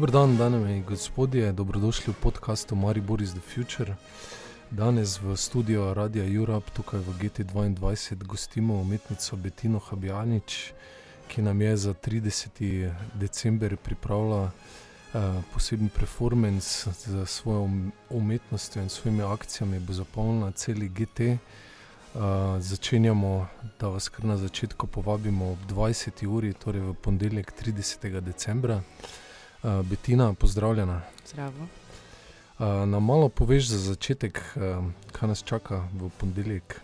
Dobro dan, dame in gospodje, dobrodošli v podkastu Maribor is the Future. Danes v studiu Radia Europe, tukaj v GT2, gostimo umetnico Betino Habjanič, ki nam je za 30. december pripravila uh, poseben performance za svojo um-, umetnostjo in svojimi akcijami, bo zapolnila cel GT. Uh, začenjamo, da vas kar na začetku povabimo ob 20. uri, torej v ponedeljek 30. decembra. Uh, Betina, pozdravljena. Zdravo. Uh, na malo poveš za začetek, uh, kaj nas čaka v ponedeljek.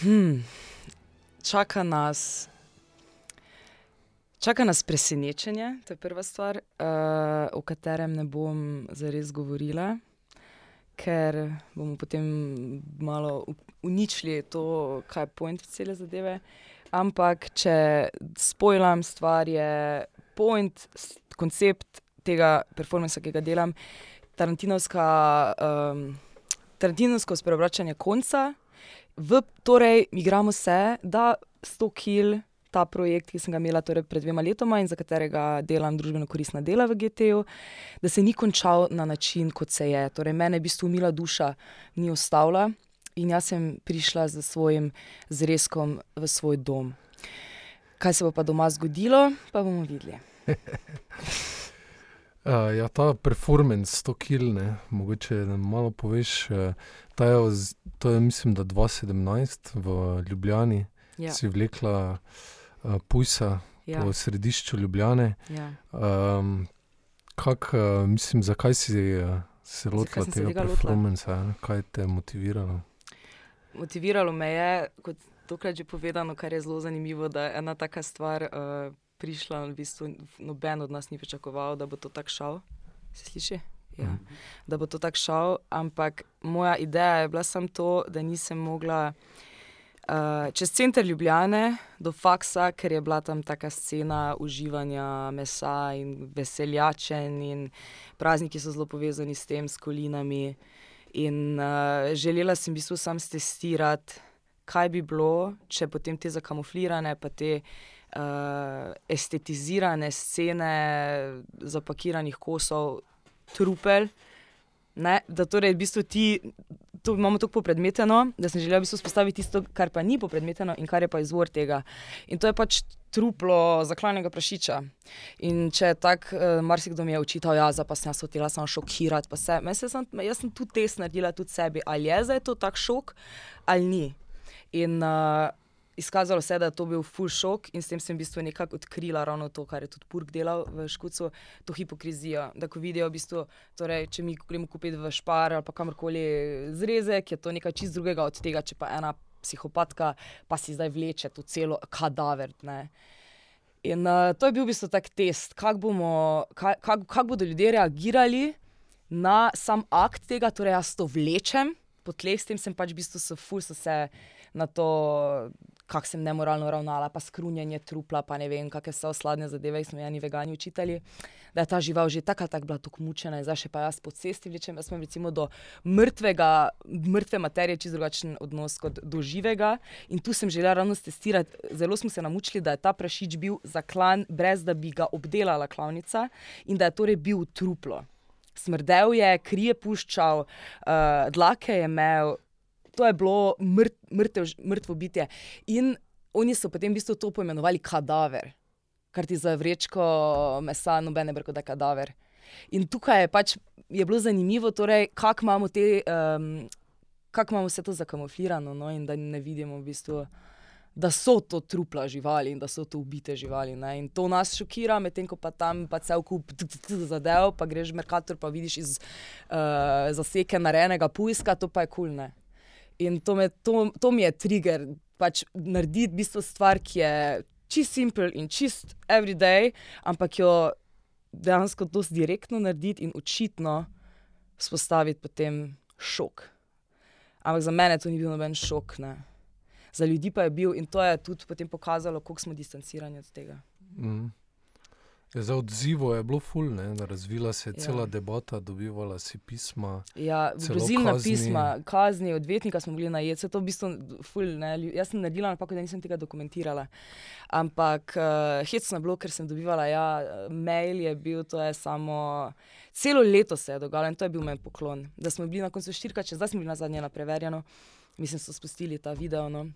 Hmm. Čaka nas. Čaka nas presenečenje, to je prva stvar, uh, o katerem ne bom zares govorila ker bomo potem malo uničili to, kaj je point cele zadeve. Ampak, če spojlam stvar, je point, koncept tega performansa, ki ga delam, um, Tarantinovsko spreobračanje konca. V, torej, igramo se, da 100 kil ta projekt, ki sem ga imela torej pred dvema letoma in za katerega delam družbeno koristna dela v GT-ju, da se ni končal na način, kot se je. Torej, mene v bistvu umila duša ni ostala in jaz sem prišla z svojim zrezkom v svoj dom. Kaj se bo pa doma zgodilo, pa bomo videli. Uh, ja, ta performance, to kilne, mogoče malo poveš. Uh, je, to je, mislim, da 2017 v Ljubljani, ja. si vlekla uh, Pujsa ja. po središču Ljubljane. Ja. Um, kak, uh, mislim, zakaj si uh, se lotila tega performansa? Kaj te je motiviralo? Motiviralo me je, kot tokrat že povedano, kar je zelo zanimivo, da je ena taka stvar uh, prišla. V bistvu noben od nas ni pričakoval, da bo to tako šel. Se sliši? Ja. Mm. Da bo to tako šel, ampak moja ideja je bila samo to, da nisem mogla. Uh, čez center Ljubljane do faksa, ker je bila tam taka scena uživanja mesa in veseljačen, in prazniki so zelo povezani s tem, s kolinami. In uh, želela sem v bistvu sam testirati, kaj bi bilo, če potem te zakamuflirane, pa te uh, estetizirane scene zapakiranih kosov, trupel. Ne, da torej v bistvu ti to imamo tako popredmeteno, da sem želela v bistvu spostaviti tisto, kar pa ni popredmeteno in kar je pa izvor tega. In to je pač truplo zaklanjenega prašiča. In če tako, uh, marsikdo mi je očital, ja, pa sem jaz hotela samo šokirati. Se, sem, jaz sem tudi test naredila tudi sebi, ali je zdaj to tak šok ali ni. In uh, izkazalo se je, da je to bil full shock in s tem sem v bistvu nekako odkrila ravno to, kar je tudi Purk delal v Škucu, to hipokrizijo. Da ko vidijo, v bistvu, torej, če mi gremo kupiti v špar ali kamorkoli zrezek, je to nekaj čist drugega od tega, če pa ena psihopatka pa si zdaj vleče to celo kadaver. Ne. In uh, to je bil v bistvu tak test, kako kak, kak, kak bodo ljudje reagirali na sam akt tega, torej jaz to vlečem po tleh, s tem sem pač v bistvu se ful so se na to kako sem nemoralno ravnala, pa skrunjenje trupla, pa ne vem, kakšne so osladne zadeve, ki smo jih vegani učitelji. Da je ta žival že tako ali tako bila tako mučena, in zdaj še pa jaz po cesti vlečem. Jaz sem recimo do mrtvega, mrtve materije čez drugačen odnos kot do živega. In tu sem želela ravno testirati. Zelo smo se namučili, da je ta prašič bil zaklan, brez da bi ga obdelala klavnica in da je torej bil truplo. Smrdel je, kri je puščal, uh, dlake je imel, to je bilo mrt, mrtev, mrtvo bitje. In oni so potem v bistvu to poimenovali kadaver, kar ti za vrečko mesa, nobene brko, da je kadaver. In tukaj je pač je bilo zanimivo, torej, kako imamo, um, kak imamo vse to zakamuflirano no, in da ne vidimo v bistvu. Da so to trupla živali in da so to ubite živali. Ne? In to nas šokira, medtem ko pa tam pa cel kup zadev, pa greš v Merkator, pa vidiš iz uh, zaseke narejenega pujska, to pa je kul. Cool, In to, me, to, to mi je trigger, pač narediti bistvo stvar, ki je čist simpel in čist everyday, ampak jo dejansko dosti direktno narediti in očitno spostaviti potem šok. Ampak za mene to ni bil noben šok, ne. za ljudi pa je bil in to je tudi potem pokazalo, koliko smo distancirani od tega. Mm. Ja, za odzivo je bilo ful, ne? razvila se je cela ja. debata, dobivala si pisma. Ja, grozilna pisma, kazni, odvetnika smo bili najeti, vse to v bistvu ful. Ne? Jaz sem naredila napako, da nisem tega dokumentirala. Ampak uh, hecno je bilo, ker sem dobivala, ja, mail je bil, to je samo. Celo leto se je dogajalo in to je bil moj poklon. Da smo bili na koncu štirka, če zdaj smo bili na zadnje na preverjeno, mislim, so spustili ta video. No?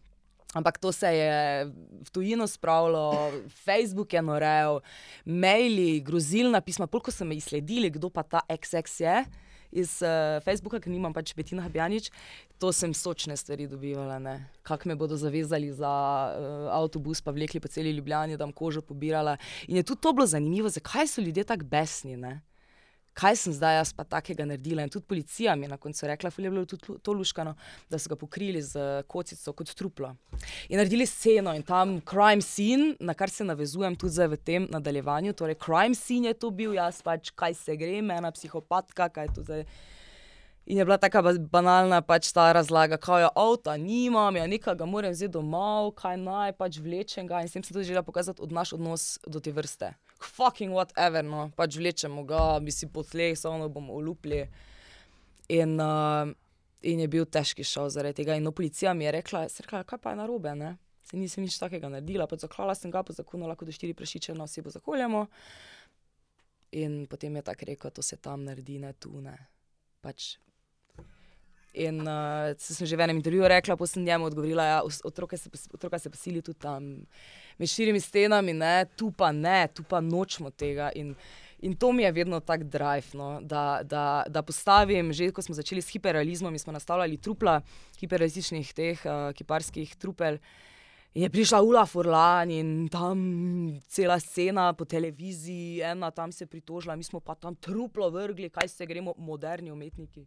Ampak to se je v tujino spravilo, Facebook je norel, maili, grozilna pisma. Polk so me izsledili, kdo pa ta XX je iz uh, Facebooka, ker nimam pač Betina Habjanič, to sem sočne stvari dobivala. Kako me bodo zavezali za uh, avtobus, pa vlekli po celi Ljubljani, da bom kožo pobirala. In je tudi to bilo zanimivo, zakaj so ljudje tako besni. Ne? Kaj sem zdaj jaz pa takega naredila. In tudi policija mi je na koncu rekla, da je bilo tudi to luškano, da so ga pokrili z kocico kot truplo. In naredili sceno in tam crime scene, na kar se navezujem tudi zdaj v tem nadaljevanju. Torej, crime scene je to bil, jaz pač kaj se gre, ena psihopatka, kaj je to zdaj. In je bila tako banalna pač ta razlaga, kako je avto, nimam, ja nekaj ga moram vzeti domov, kaj naj pač vlečem ga. In s tem se tudi želela pokazati od naš odnos do te vrste fucking whatever, no, pač vlečemo ga, bi si potleh, samo bomo olupili. In, uh, in je bil težki šov zaradi tega. In no, policija mi je rekla, rekla kaj pa je narobe, ne? Se nisem nič takega naredila, pač zaklala sem ga po zakonu, lahko do štiri prešiče na osebo zakoljemo. In potem je tako rekel, to se tam naredi, ne tu, ne. Pač In uh, sem že v enem intervjuju rekla, pa sem njemu odgovorila, da ja, otroka se, se posili tudi tam med širimi stenami, ne, tu pa ne, tu pa nočemo tega. In, in to mi je vedno tako drive, no, da, da, da postavim, že ko smo začeli s hiperrealizmom, smo nastavljali trupla hiperrealističnih teh uh, kiparskih trupel. Je prišla Ula Furlan in tam cela scena po televiziji, ena tam se pritožila, mi smo pa tam truplo vrgli, kaj se gremo, moderni umetniki.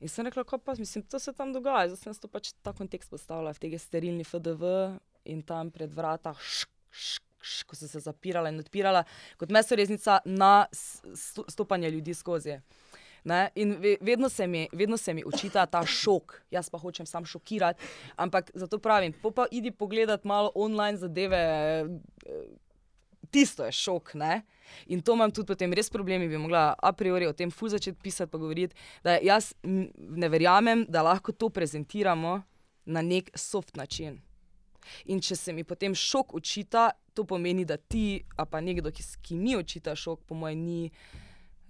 In sem rekla, kako pa, mislim, to se tam dogaja. Zdaj sem to pač ta kontekst postavila v tega sterilni FDV in tam pred vrata, šk, šk, šk, ko so se zapirala in odpirala, kot mesoreznica na stopanje ljudi skozi. Ne? In vedno se, mi, vedno se mi učita ta šok, jaz pa hočem sam šokirati, ampak zato pravim, pa idi pogledat malo online zadeve, tisto je šok. Ne? In to imam tudi potem res problemi, bi mogla a priori o tem ful začeti pisati, pa govoriti, da jaz ne verjamem, da lahko to prezentiramo na nek soft način. In če se mi potem šok učita, to pomeni, da ti, a pa nekdo, ki, ki mi učita šok, po mojem, ni,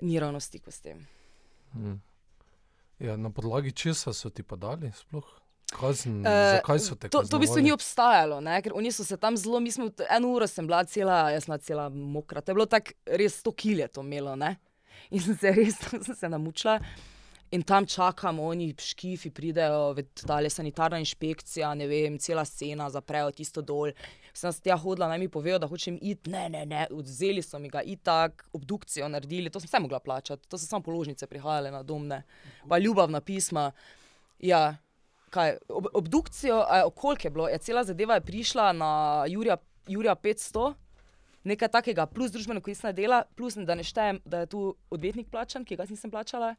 ni ravno stik s tem. Hmm. Ja, na podlagi česa so ti pa dali sploh? Kazen, uh, zakaj so te? To, to v bistvu ni obstajalo, ne? ker oni so se tam zelo, mi smo eno uro sem bila cela, jaz sem cela mokra. To je bilo tako, res sto kilje to imelo. Ne? In sem se res sem se namučila. In tam čakamo, oni škifi pridejo, vedno sanitarna inšpekcija, ne vem, cela scena, zaprejo tisto dol. Sem se tja hodila, naj mi povejo, da hočem iti. Ne, ne, ne, odzeli so mi ga, itak, obdukcijo naredili, to sem vse mogla plačati, to so samo položnice prihajale na domne, pa ljubavna pisma. Ja, kaj, ob, obdukcijo, koliko je bilo, je cela zadeva je prišla na Jurija, Jurija 500, nekaj takega, plus družbeno koristna dela, plus da ne štejem, da je tu odvetnik plačan, ki ga nisem plačala,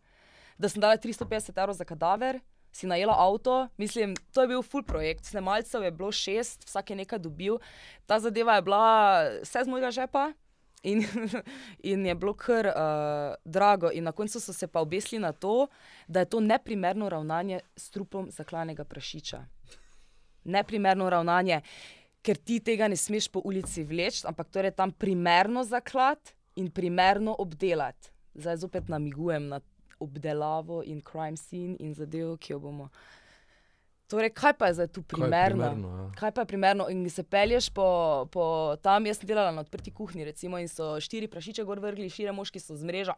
da sem dala 350 evrov za kadaver. Si najela avto, mislim, to je bil full projekt, snemalcev je bilo šest, vsak je nekaj dobil. Ta zadeva je bila vse z mojega žepa, In, in je bilo kar uh, drago, in na koncu so se pa obesili na to, da je to neprimerno ravnanje s trupom zaklanega prašiča. Neprimerno ravnanje, ker ti tega ne smeš po ulici vleči, ampak torej tam primerno zaklad in primerno obdelati. Zdaj zopet namigujem na obdelavo in crime scene in zadevo, ki jo bomo. Torej, kaj pa je zdaj tu primerno? Kaj, primerno, ja. kaj pa je primerno? In se pelješ po, po tam, jaz sem delala na odprti kuhinji, recimo, in so štiri prašiče gor vrgli, štiri moški so z mrežo,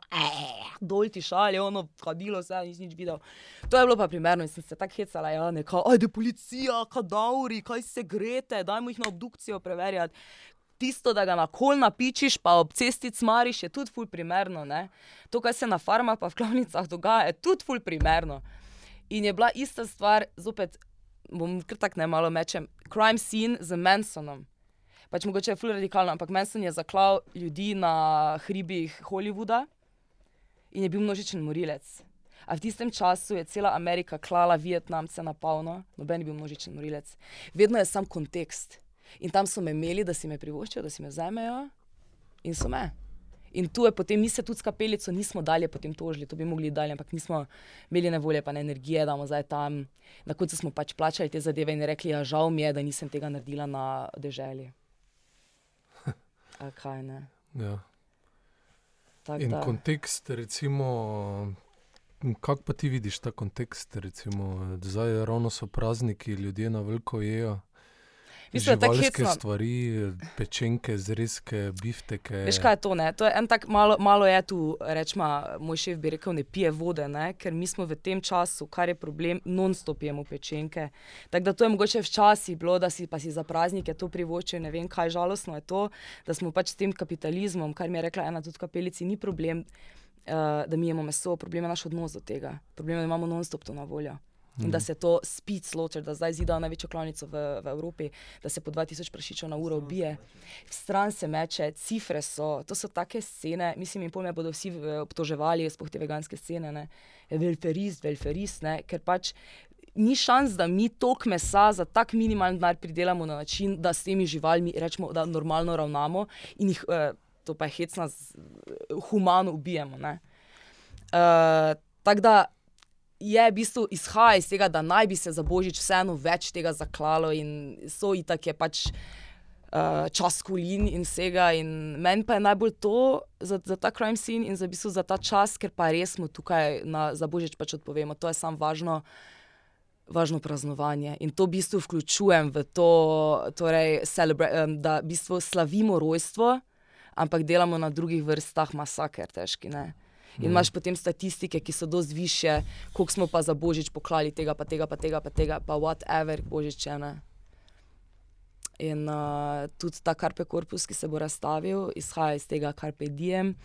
dol ti šali, ono kadilo, vse nič nič videl. To je bilo pa primerno in sem se tako hecala, ja, neka, ajde, policija, kadauri, kaj se grete, dajmo jih na obdukcijo preverjati. Tisto, da ga na kol napičiš, pa ob cesti cmariš, je tudi ful primerno. Ne? To, kar se na farmah pa v klavnicah dogaja, je tudi ful primerno. In je bila ista stvar, zopet bom kar tako ne malo mečem, crime scene z Mansonom. Pač mogoče je fully radikalno, ampak Manson je zaklal ljudi na hribih Hollywooda in je bil množičen morilec. A v tistem času je cela Amerika klala Vietnamce na polno, noben je bil množičen morilec. Vedno je sam kontekst. In tam so me imeli, da si me privoščijo, da si me vzamejo. In so me. In tu je potem, mi se tudi s kapelico nismo dalje potem tožili, to bi mogli dalje, ampak nismo imeli ne volje, pa ne energije, da bomo zdaj tam. Na koncu smo pač plačali te zadeve in rekli, ja, žal mi je, da nisem tega naredila na deželi. A kaj ne? Ja. Tak In da- kontekst, recimo, kako pa ti vidiš ta kontekst? Recimo, zdaj ravno so prazniki, ljudje na veliko jejo. Mislim, da je tako hecno. stvari, pečenke, zrezke, bifteke. Veš, kaj je to? Ne? To je en tak malo, malo je tu, rečemo, moj šef bi rekel, ne pije vode, ne? ker mi smo v tem času, kar je problem, non-stop jemo pečenke. Tako da to je mogoče včasih bilo, da si pa si za praznike to privoščil, ne vem kaj, žalostno je to, da smo pač s tem kapitalizmom, kar mi je rekla ena tudi kapelici, ni problem, uh, da mi jemo meso, problem je naš odnos do tega. Problem je, da imamo non-stop to na voljo. In da se to speed slaughter, da zdaj zidajo največjo klavnico v, v Evropi, da se po 2000 prašičev na uro ubije. Stran se meče, cifre so, to so take scene, mislim, in pol me bodo vsi eh, obtoževali, sploh te veganske scene, ne, velferist, velferist, ne, ker pač ni šans, da mi tok mesa za tak minimalen denar pridelamo na način, da s temi živalmi rečemo, da normalno ravnamo in jih, eh, to pa je hecna, z- humano ubijemo. ne. Uh, Tako da je v bistvu izhaja iz tega, da naj bi se za božič vseeno več tega zaklalo in so itak je pač uh, čas kulin in vsega. In meni pa je najbolj to za, za ta crime scene in za, v bistvu za ta čas, ker pa res smo tukaj na, za božič pač odpovemo. To je samo važno. Važno praznovanje in to v bistvu vključujem v to, torej, em, da v bistvu slavimo rojstvo, ampak delamo na drugih vrstah masaker, težki. Ne? In imaš potem statistike, ki so dosti više, koliko smo pa za božič poklali tega, pa tega, pa tega, pa tega, pa whatever, božič je ne. In uh, tudi ta Carpe Corpus, ki se bo razstavil, izhaja iz tega Carpe Diem,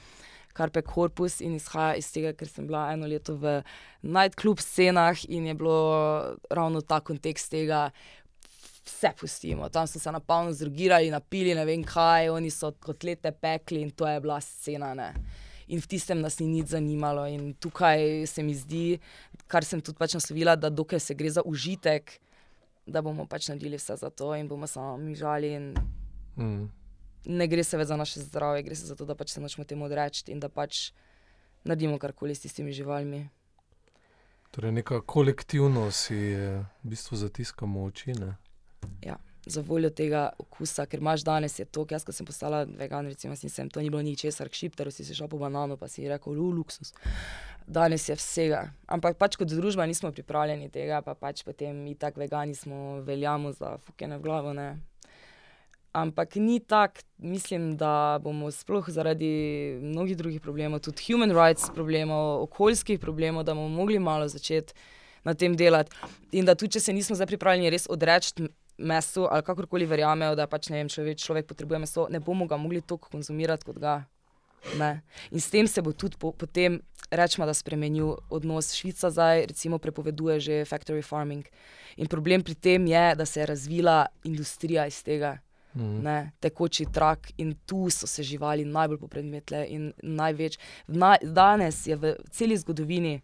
Carpe Corpus in izhaja iz tega, ker sem bila eno leto v nightclub scenah in je bilo ravno ta kontekst tega. Vse pustimo, tam so se na polno zdrugirali, napili, ne vem kaj, oni so kotlete pekli in to je bila scena. Ne. In v tistem nas ni nič zanimalo. In tukaj se mi zdi, kar sem tudi pač naslovila, da dokaj se gre za užitek, da bomo pač naredili vse za to in bomo samo mižali. In Mm. ne gre se več za naše zdravje, gre se za to, da pač se nočemo temu odreči in da pač naredimo karkoli s tistimi živalmi. Torej, neka kolektivno si v bistvu zatiskamo oči. Ne? Ja. Za voljo tega okusa, ker imaš danes je to, jaz ko sem postala vegan, recimo, nisem, to ni bilo ničesar, k šipteru si šel po banano, pa si rekel, lu, luksus. Danes je vsega. Ampak pač kot družba nismo pripravljeni tega, pa pač potem mi tako vegani smo, veljamo za fukene v glavo. Ne? Ampak ni tako, mislim, da bomo sploh zaradi mnogih drugih problemov, tudi human rights problemov, okoljskih problemov, da bomo mogli malo začeti na tem delati. In da tudi, če se nismo zdaj pripravljeni res odreči mesu ali kakorkoli verjamejo, da pač ne vem, človek, človek potrebuje meso, ne bomo ga mogli toliko konzumirati kot ga. Ne. In s tem se bo tudi po, potem, rečemo, da spremenil odnos. Švica zdaj recimo prepoveduje že factory farming. In problem pri tem je, da se je razvila industrija iz tega. Mm. Ne, tekoči trak in tu so se živali najbolj popredmetle in največ. Na, danes je v celi zgodovini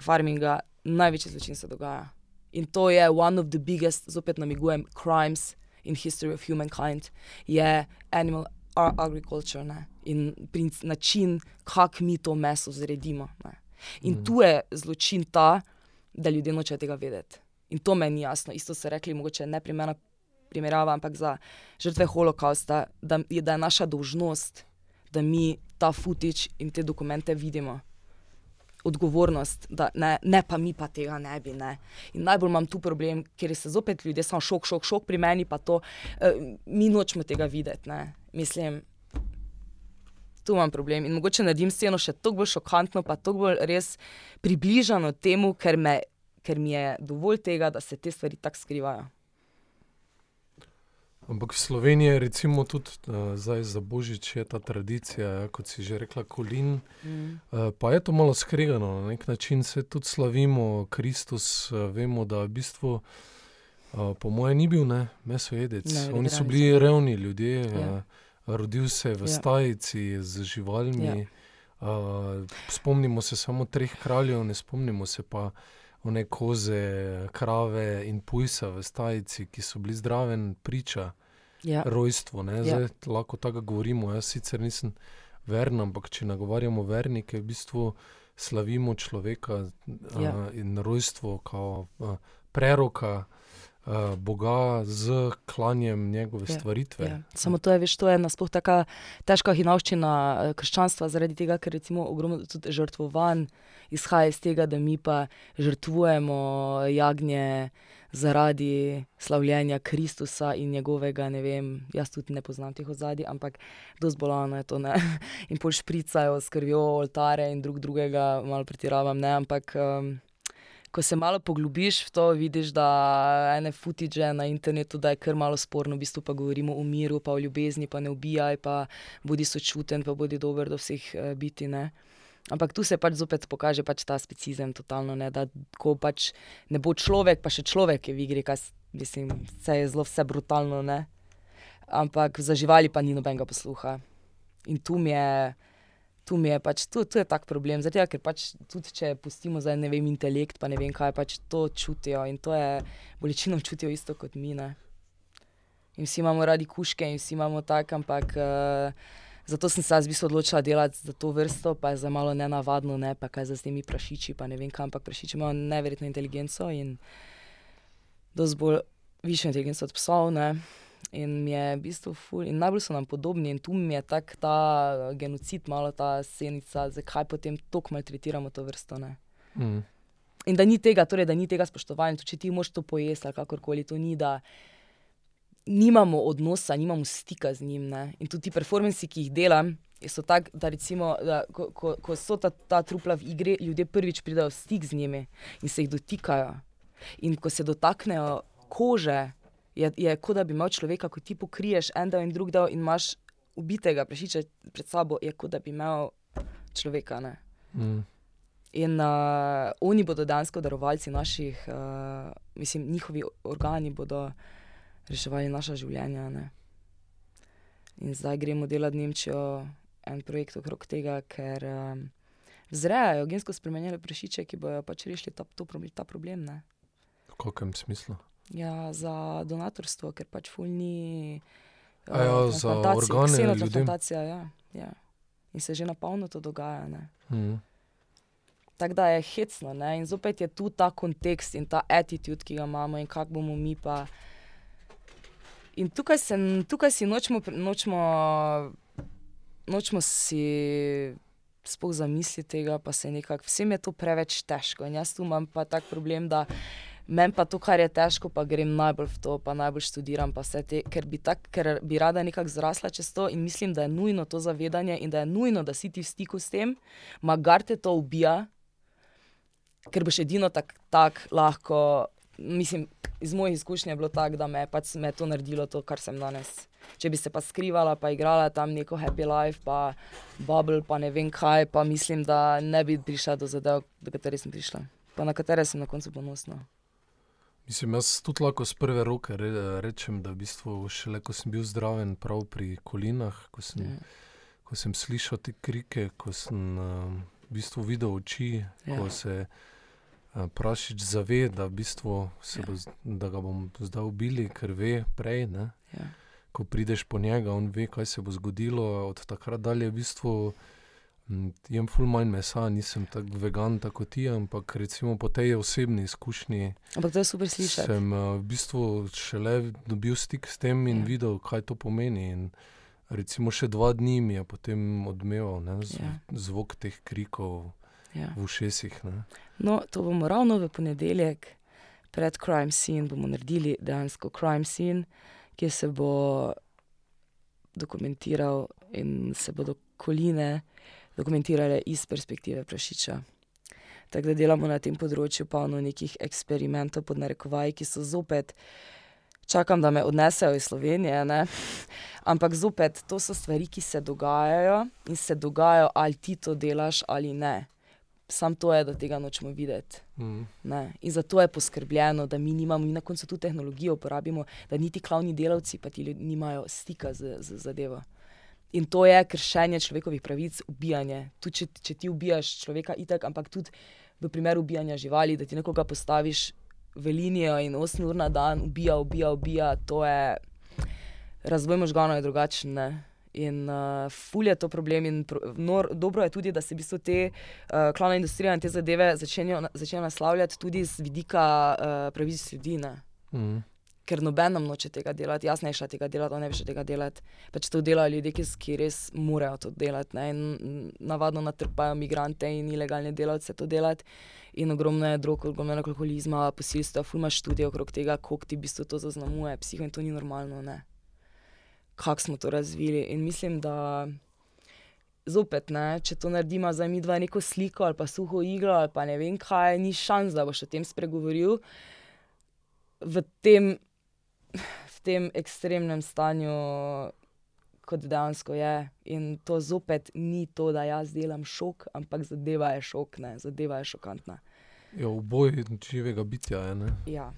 farminga največji zločin se dogaja. In to je one of the biggest, zopet namigujem, crimes in history of humankind, je animal agriculture ne? in princ, način, kako mi to meso zredimo. Ne? In mm. tu je zločin ta, da ljudje nočejo tega vedeti. In to meni ni jasno. Isto so rekli, mogoče ne primerna primerjava, ampak za žrtve holokausta, da je, da je naša dolžnost, da mi ta footage in te dokumente vidimo. Odgovornost, da ne, ne pa mi pa tega ne bi. Ne. In najbolj imam tu problem, ker se zopet ljudje samo šok, šok, šok pri meni, pa to, eh, mi nočemo tega videti. Ne. Mislim, tu imam problem. In mogoče naredim sceno še toliko bolj šokantno, pa toliko bolj res približano temu, ker, me, ker mi je dovolj tega, da se te stvari tako skrivajo. Ampak v Sloveniji je recimo tudi uh, zdaj za Božič je ta tradicija, ja, kot si že rekla, kolin. Mm. Uh, pa je to malo skregano, na nek način se tudi slavimo Kristus, uh, vemo, da v bistvu. Uh, po mojem, ni bil ne, mesojedec. Ne, Oni so bili revni ljudje, Ja. uh, rodil se je v Ja. stajici z živalmi. Ja. Ja. Uh, spomnimo se samo treh kraljev, ne spomnimo se pa one koze, krave in pujsa v stajici, ki so bili zdraven priča. ja. rojstvo. Ja. Zdaj, lahko tako govorimo. Jaz sicer nisem veren, ampak če nagovarjamo vernike, v bistvu slavimo človeka ja. uh, in rojstvo, kot uh, preroka. Uh, Boga z klanjem njegove ja, stvaritve. Ja. Samo to je, veš, to je nasploh tako težka hinovščina krščanstva, zaradi tega, ker recimo ogromno žrtvovanj izhaja iz tega, da mi pa žrtvujemo jagnje, zaradi slavljenja Kristusa in njegovega, ne vem, jaz tudi ne poznam teh ozadij, ampak dosti bolano je to. Ne? In pol špricajo s krvjo oltare in drug drugega, malo pretiravam, ne, ampak. Um, Ko se malo poglobiš v to, vidiš, da ene futiže na internetu, da je kar malo sporno, v bistvu pa govorimo o miru, pa o ljubezni, pa ne ubijaj, pa bodi sočuten, pa bodi dober do vseh uh, biti. Uh, Ampak tu se pač zopet pokaže pač ta specizem, totalno, ne, da ko pač ne bo človek, pa še človek je v igri, kaj mislim, vse je zelo vse brutalno. Ne. Ampak za živali pa ni nobenega posluha. In tu mi je, tu mi je pač, tu, tu je tak problem. Zato, ker pač tudi če pustimo za ne vem, intelekt, pa ne vem kaj, pač to čutijo in to je bolečino čutijo isto kot mi. Ne. In vsi imamo radi kuške in vsi imamo tak, ampak. Uh, Zato sem se jaz v bistvu odločila delati za to vrsto, pa je za malo ne navadno, ne pa kaj za s temi prašiči, pa ne vem kam, ampak prašiči imajo neverjetno inteligenco in dosti bolj višjo inteligenco od psov. Ne? In mi je v bistvu ful, in najbolj so nam podobni, in tu mi je tak ta genocid, malo ta senica, zakaj potem tako maltretiramo to vrsto. Mm. In da ni tega, torej da ni tega spoštovanja, če ti moš to pojesti ali kakorkoli, to ni da nimamo odnosa, nimamo stika z njim. Ne? In tudi performanci, ki jih delam, so tako, da, recimo, da ko, ko, ko so ta, ta trupla v igri, ljudje prvič pridejo v stik z njimi in se jih dotikajo. In ko se dotaknejo kože, je, je kot da bi imel človeka, ko ti pokriješ en del in drug del in imaš ubitega prešiča pred sabo, je kot da bi imel človeka. Mm. In uh, oni bodo dejansko darovalci naših, uh, mislim, njihovi organi bodo reševali naša življenja. Ne. In zdaj gremo delati Nemčijo, en projekt okrog tega, ker um, zrejajo gensko spremenjene prešiče, ki bojo pač rešili ta, to, ta problem. Ne. V kakšnem smislu? Ja, za donatorstvo, ker pač fulni. Uh, ja, za organe, transplantacija. Ja, ja. In se že na polno to dogaja. Mm. Tako da je hecno. Ne? In zopet je tu ta kontekst in ta attitude, ki ga imamo, in kako bomo mi pa. In tukaj, se, tukaj si nočemo, nočemo, nočemo si spoh zamisliti tega, pa se nekako, vsem je to preveč težko. In jaz tu imam pa tak problem, da meni pa to, kar je težko, pa grem najbolj v to, pa najbolj študiram, pa vse te, ker bi, tak, ker bi rada nekako zrasla čez to in mislim, da je nujno to zavedanje in da je nujno, da si ti v stiku s tem, magar te to ubija, ker boš edino tako tak lahko, mislim iz mojih izkušenj je bilo tako, da me je pač me to naredilo, to, kar sem danes. Če bi se pa skrivala, pa igrala tam neko happy life, pa bubble, pa ne vem kaj, pa mislim, da ne bi prišla do zadev, do katerih sem prišla, pa na katere sem na koncu ponosna. Mislim, jaz tudi lahko z prve roke re, rečem, da v bistvu šele ko sem bil zdraven, prav pri kolinah, ko sem, ja. ko sem slišal te krike, ko sem uh, v bistvu videl oči, ja. ko se je. Eh, Prašič zave, da, v bistvu ja. bo, da ga bom zdaj ubili, ker ve prej. Ja. Ko prideš po njega, on ve, kaj se bo zgodilo. Od takrat dalje v bistvu jem ful manj mesa, nisem tako vegan, tako ti, ampak recimo po tej osebni izkušnji. Ampak to je super slišati. Sem uh, v bistvu šele dobil stik s tem in ja. videl, kaj to pomeni. In, Recimo še dva dni mi je potem odmeval z, ja. zvok teh krikov ja. v ušesih. No, to bomo ravno v ponedeljek, pred Crime Scene, bomo naredili dejansko Crime Scene, ki se bo dokumentiral in se bodo koline dokumentirale iz perspektive prašiča. Tako da delamo na tem področju polno nekih eksperimentov, pod narekovaji, ki so zopet. Čakam, da me odnesejo iz Slovenije, ne? ampak zopet to so stvari, ki se dogajajo in se dogajajo, ali ti to delaš ali ne sam to je, da tega nočemo videti. Mm. In zato je poskrbljeno, da mi nimamo, mi na koncu tu tehnologijo uporabimo, da niti klavni delavci pa ti ljudje nimajo stika z, z zadevo. In to je kršenje človekovih pravic, ubijanje. Tudi če, če ti ubijaš človeka, itak, ampak tudi v primeru ubijanja živali, da ti nekoga postaviš v linijo in 8 ur na dan ubija, ubija, ubija, to je. razvoj možganov je drugačen. Ne? In uh, ful je to problem, in pro, nor, dobro je tudi, da se v bistvu te uh, klovne industrije in te zadeve začnejo naslavljati tudi z vidika uh, pravic ljudi. Mm. Ker noben nam noče tega delati, jaz ne še tega delati, ne veš tega delati. Pač to delajo ljudje, ki, ki res morajo to delati. Ne? In navadno natrpajo imigrante in ilegalne delavce to delati. In ogromno je drog, ogromno je alkoholizma, posilstva, fulma študije okrog tega, koliko ti v bistvu to zaznamuje, psiho in to ni normalno. Ne? kako smo to razvili. In mislim, da zopet, ne, če to naredimo za mi dva neko sliko ali pa suho iglo ali pa ne vem kaj, ni šans, da boš o tem spregovoril v tem, v tem ekstremnem stanju. Kot dejansko je. In to zopet ni to, da jaz delam šok, ampak zadeva je šok, ne? zadeva je šokantna. Ja, v boju živega bitja je. Ja.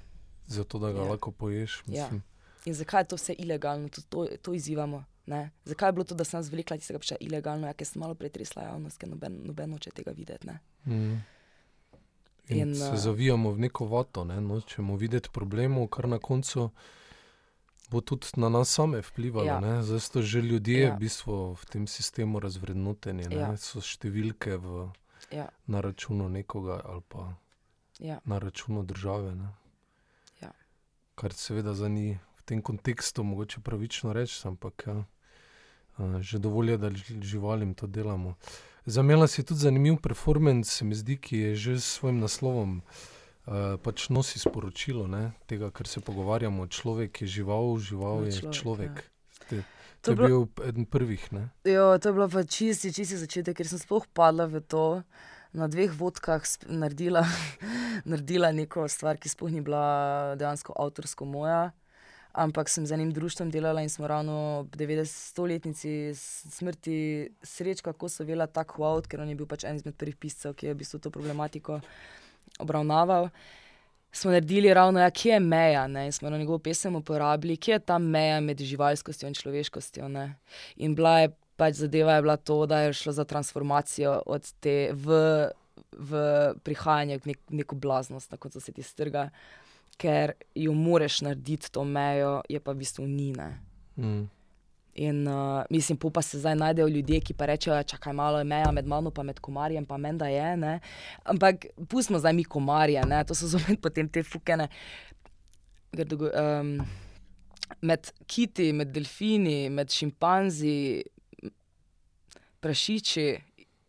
Zato, da ga ja. lahko poješ. Ja. In zakaj je to vse ilegalno, to, to, to izzivamo. Ne? Zakaj je bilo to, da sem zvlekla tistega piša ilegalno, ja, ker sem malo pretresla javnost, ker noben, noben noče tega videti. Mm. In in, se uh, zavijamo v neko vato, ne? nočemo videti problemov, kar na koncu bo tudi na nas same vplivalo. Ja. Zdaj so že ljudje ja. v, bistvu v tem sistemu razvrednoteni, ja. so številke v, ja. na računu nekoga ali pa ja. na računu države. Ja. Kar seveda za njih tem kontekstu mogoče pravično reči, ampak ja, že dovolj je, da živalim to delamo. Zamela si tudi zanimiv performance, mi zdi, ki je že s svojim naslovom. Uh, pač nosi sporočilo ne, tega, kar se pogovarjamo. Človek je žival, žival je človek. človek. Ja. To, to je bil eden prvih. Jo, to je bilo pa čisti, čisti začetek, ker sem sploh padla v to. Na dveh vodkah naredila, naredila neko stvar, ki sploh ni bila dejansko avtorsko moja ampak sem z enim društvom delala in smo ravno ob 90-letnici smrti srečka, ko so vela tako wow, ker on je bil pač en izmed prvih piscev, ki je v bistvu to problematiko obravnaval. Smo naredili ravno, ja, kje je meja, ne? in smo na njegovo pesem uporabili, kje je ta meja med živalskostjo in človeškostjo. Ne? In bila je pač zadeva, je bila to, da je šlo za transformacijo od te v, v prihajanje v nek, neko blaznost, tako da se ti strga ker jo moraš narediti to mejo, je pa v bistvu nina. Mm. In uh, mislim, pa se zdaj najdejo ljudje, ki pa rečejo, da je malo meja med mano in med komarjem, pa menda je. Ne? Ampak pustimo zdaj mi komarje, ne? to so zopet potem te fukene. Um, med kiti, med delfini, med šimpanzi, prašiči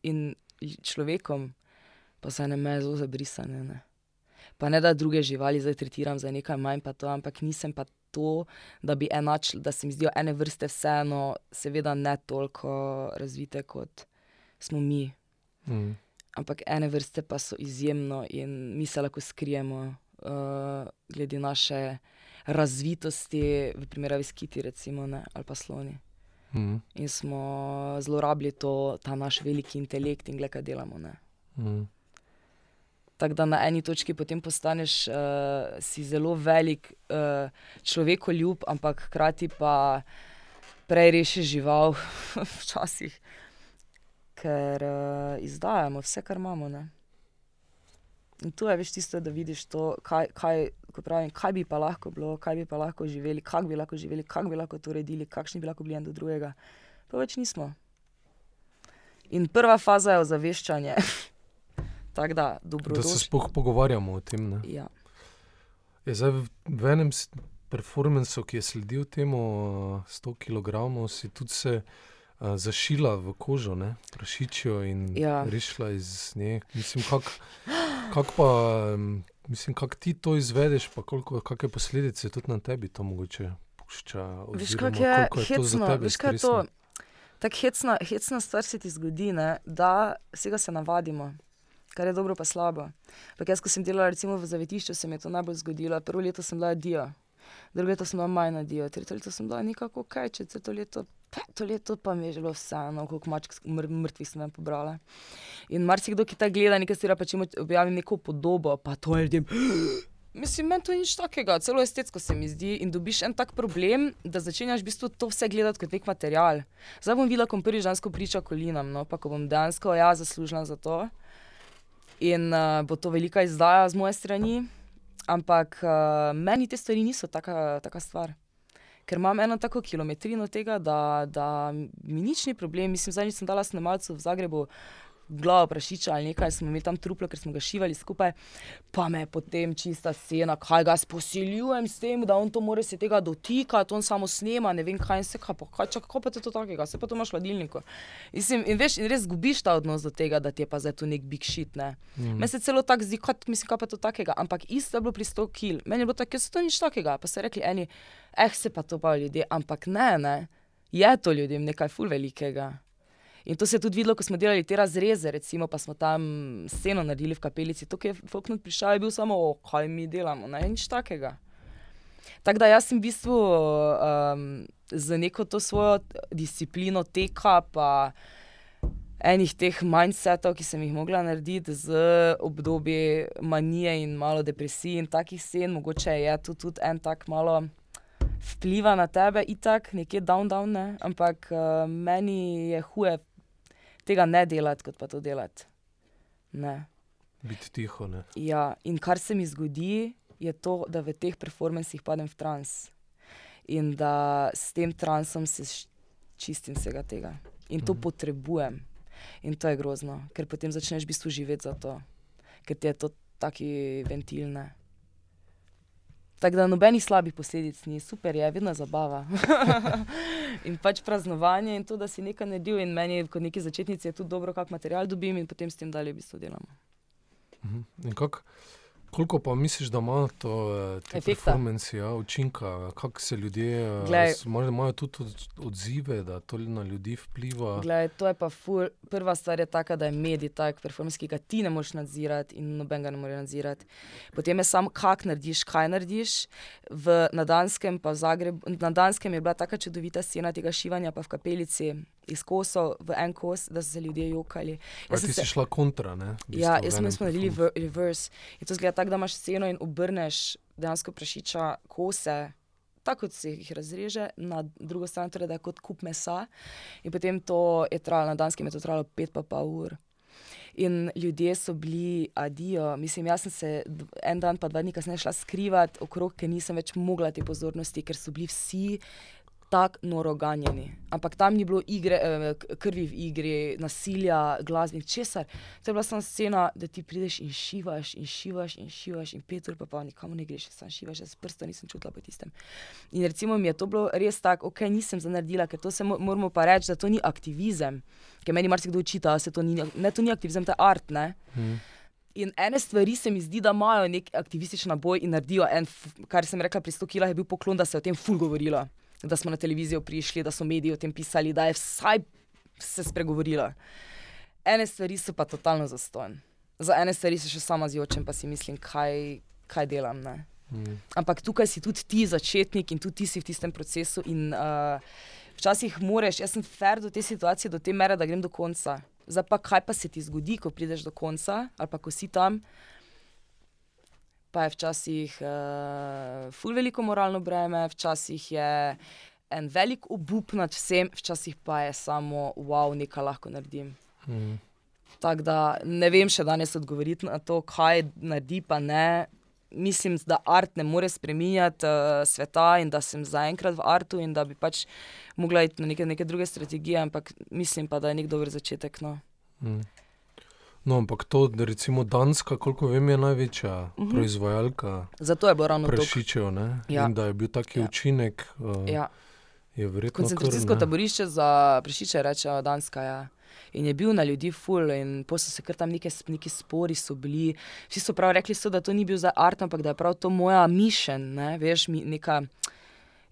in človekom, pa se ne me zelo zabrisane. Ne? pa ne da druge živali zdaj tretiram za nekaj manj, pa to, ampak nisem pa to, da bi enačil, da se mi zdijo ene vrste vseeno, seveda ne toliko razvite kot smo mi. Mm. Ampak ene vrste pa so izjemno in mi se lahko skrijemo, uh, glede naše razvitosti, v primerjavi s kiti, recimo, ne, ali pa sloni. Mm. In smo zlorabili to, ta naš veliki intelekt in gledaj, kaj delamo. Mm. Tako da na eni točki potem postaneš uh, si zelo velik uh, človekoljub, ampak hkrati pa prej rešiš žival, včasih, ker uh, izdajamo vse, kar imamo. Ne? In tu je več tisto, da vidiš to, kaj, kaj, pravim, kaj bi pa lahko bilo, kaj bi pa lahko živeli, kako bi lahko živeli, kako bi lahko to uredili, kakšni bi lahko bili en do drugega. Pa več nismo. In prva faza je ozaveščanje. Tak, da, da se sploh pogovarjamo o tem. Ja. Je zdaj v, v enem performancu, ki je sledil temu 100 kg, si tudi se uh, zašila v kožo, prašičijo in ja. rešila iz nje. Mislim, kako kak pa. Mislim, kako ti to izvedeš, pa koliko, kakšne posledice tudi na tebi to mogoče pušča. Veš, kako je, je hecno, veš, kaj je to? Tako hecna, hecna stvar se ti zgodi, ne, da se ga se navadimo kar je dobro, pa slabo. Ampak jaz, ko sem delala recimo v zavetišču, se mi je to najbolj zgodilo. Prvo leto sem bila dio, drugo leto sem bila majna dio, tretje leto sem bila nekako kaj, četrto leto. To leto pa mi je bilo vseeno, koliko mačk mr mrtvih sem pobrala. In marsikdo, ki ta gleda, nekaj stvari, pa če mu objavim neko podobo, pa to je ljudem. Mislim, meni to ni nič takega, celo estetsko se mi zdi. In dobiš en tak problem, da začenjaš v bistvu to vse gledati kot nek material. Zdaj bom videla, ko prvi žensko priča kolinam, no pa ko bom dejansko ja zaslužila za to. In uh, bo to velika izdaja z moje strani, ampak uh, meni te stvari niso taka, taka stvar. ker imam eno tako kilometrino tega, da, da mi nič ni problem. Mislim, zadnjič sem dala snemalcu v Zagrebu glavo prašiča ali nekaj, smo imeli tam truplo, ker smo ga šivali skupaj, pa me je potem čista scena, kaj ga sposiljujem s tem, da on to more se tega dotikati, on samo snema, ne vem kaj in se kaj, kaj čak, kako pa je to takega, se pa to imaš v hladilniku. Mislim, in veš, in res gubiš ta odnos do tega, da ti je pa zdaj to nek big shit, ne. Mm. Meni se celo tako zdi, kot mislim, kaj pa to takega, ampak isto je bilo pri 100 kil, meni je bilo tako, se to nič takega, pa so rekli eni, eh, se pa to pa ljudje, ampak ne, ne. Je to ljudem nekaj ful velikega. In to se je tudi videlo, ko smo delali te razreze, recimo, pa smo tam sceno naredili v kapelici. To, ki je Falknut prišel, je bil samo, o, kaj mi delamo, ne nič takega. Tako da jaz sem v bistvu um, z neko to svojo disciplino teka, pa enih teh mindsetov, ki sem jih mogla narediti z obdobje manije in malo depresije in takih scen, mogoče je tu tudi en tak malo vpliva na tebe, itak, nekje down, down, ne? ampak uh, meni je huje tega ne delati, kot pa to delati. Ne. Biti tiho. Ne? Ja, in kar se mi zgodi, je to, da v teh performancih padem v trans in da s tem transom se čistim vsega tega. In to mhm. potrebujem. In to je grozno, ker potem začneš v bistvu živeti za to, ker ti je to taki ventilne. Tako da nobenih slabih posledic ni, super je, vedno zabava. in pač praznovanje in to, da si nekaj naredil, in meni, kot neki začetnici, je tudi dobro, kak material dobim in potem s tem dalje v bistvu delamo. In kako? Koliko pa misliš, da ima to eh, performance, ja, učinka, kako se ljudje eh, imajo tudi odzive, da to na ljudi vpliva? Glej, to je pa ful, prva stvar je taka, da je medij tak performance, ki ga ti ne moreš nadzirati in noben ga ne more nadzirati. Potem je samo, kak narediš, kaj narediš. V, na, Danskem, Zagreb, na Danskem je bila taka čudovita scena tega šivanja, pa v kapelici iz kosov v en kos, da so se ljudje jokali. Jaz ti si se... šla kontra, ne? Ja, jaz smo naredili reverse. In to zgleda tako, da imaš sceno in obrneš dejansko prašiča kose. Tako se jih razreže, na drugo stran torej, je kot kup mesa, in potem to je trajalo, na danskem je to trajalo pet pa pol ur. In ljudje so bili adijo. Mislim, jaz sem se en dan, pa dva dni kasneje šla skrivati okrog, ker nisem več mogla te pozornosti, ker so bili vsi tako noro ganjeni. Ampak tam ni bilo igre, eh, krvi v igri, nasilja, glasbe, česar. To je bila samo scena, da ti prideš in šivaš in šivaš in šivaš in pet ur pa pa nikamor ne greš, samo šivaš, jaz prsta nisem čutila po tistem. In recimo mi je to bilo res tako, ok, nisem zanardila, ker to se moramo pa reči, da to ni aktivizem. Ker meni marsikdo učita, da se to ni, ne, to ni aktivizem, to je art, ne. Hmm. In ene stvari se mi zdi, da imajo nek aktivističen boj in naredijo en, kar sem rekla, pri 100 kilah je bil poklon, da se je o tem ful govorilo da smo na televizijo prišli, da so mediji o tem pisali, da je vsaj se spregovorilo. Ene stvari so pa totalno zastojne. Za ene stvari se še sama zjočem, pa si mislim, kaj, kaj delam. Mm. Ampak tukaj si tudi ti začetnik in tudi ti si v tistem procesu. In, uh, včasih moraš, jaz sem fer do te situacije, do te mere, da grem do konca. Zdaj pa kaj pa se ti zgodi, ko prideš do konca ali pa ko si tam pa je včasih uh, ful veliko moralno breme, včasih je en velik obup nad vsem, včasih pa je samo wow, nekaj lahko naredim. Mm. Tako da ne vem še danes odgovoriti na to, kaj naredi, pa ne. Mislim, da art ne more spremenjati uh, sveta in da sem zaenkrat v artu in da bi pač mogla iti na neke, neke druge strategije, ampak mislim pa, da je nek dober začetek. No. Mm. No, ampak to, da recimo Danska, koliko vem, je največja uh mhm. -huh. proizvajalka. Zato je bilo ravno tako. Prešičev, ja. da je bil taki ja. učinek. Uh, ja. Koncentracijsko kar, taborišče za prešiče, reče Danska. Ja. In je bil na ljudi ful, in so se kar tam neki, neki spori bili. Vsi so prav rekli, so, da to ni bil za art, ampak da je prav to moja mišljenja, ne? veš, mi, neka.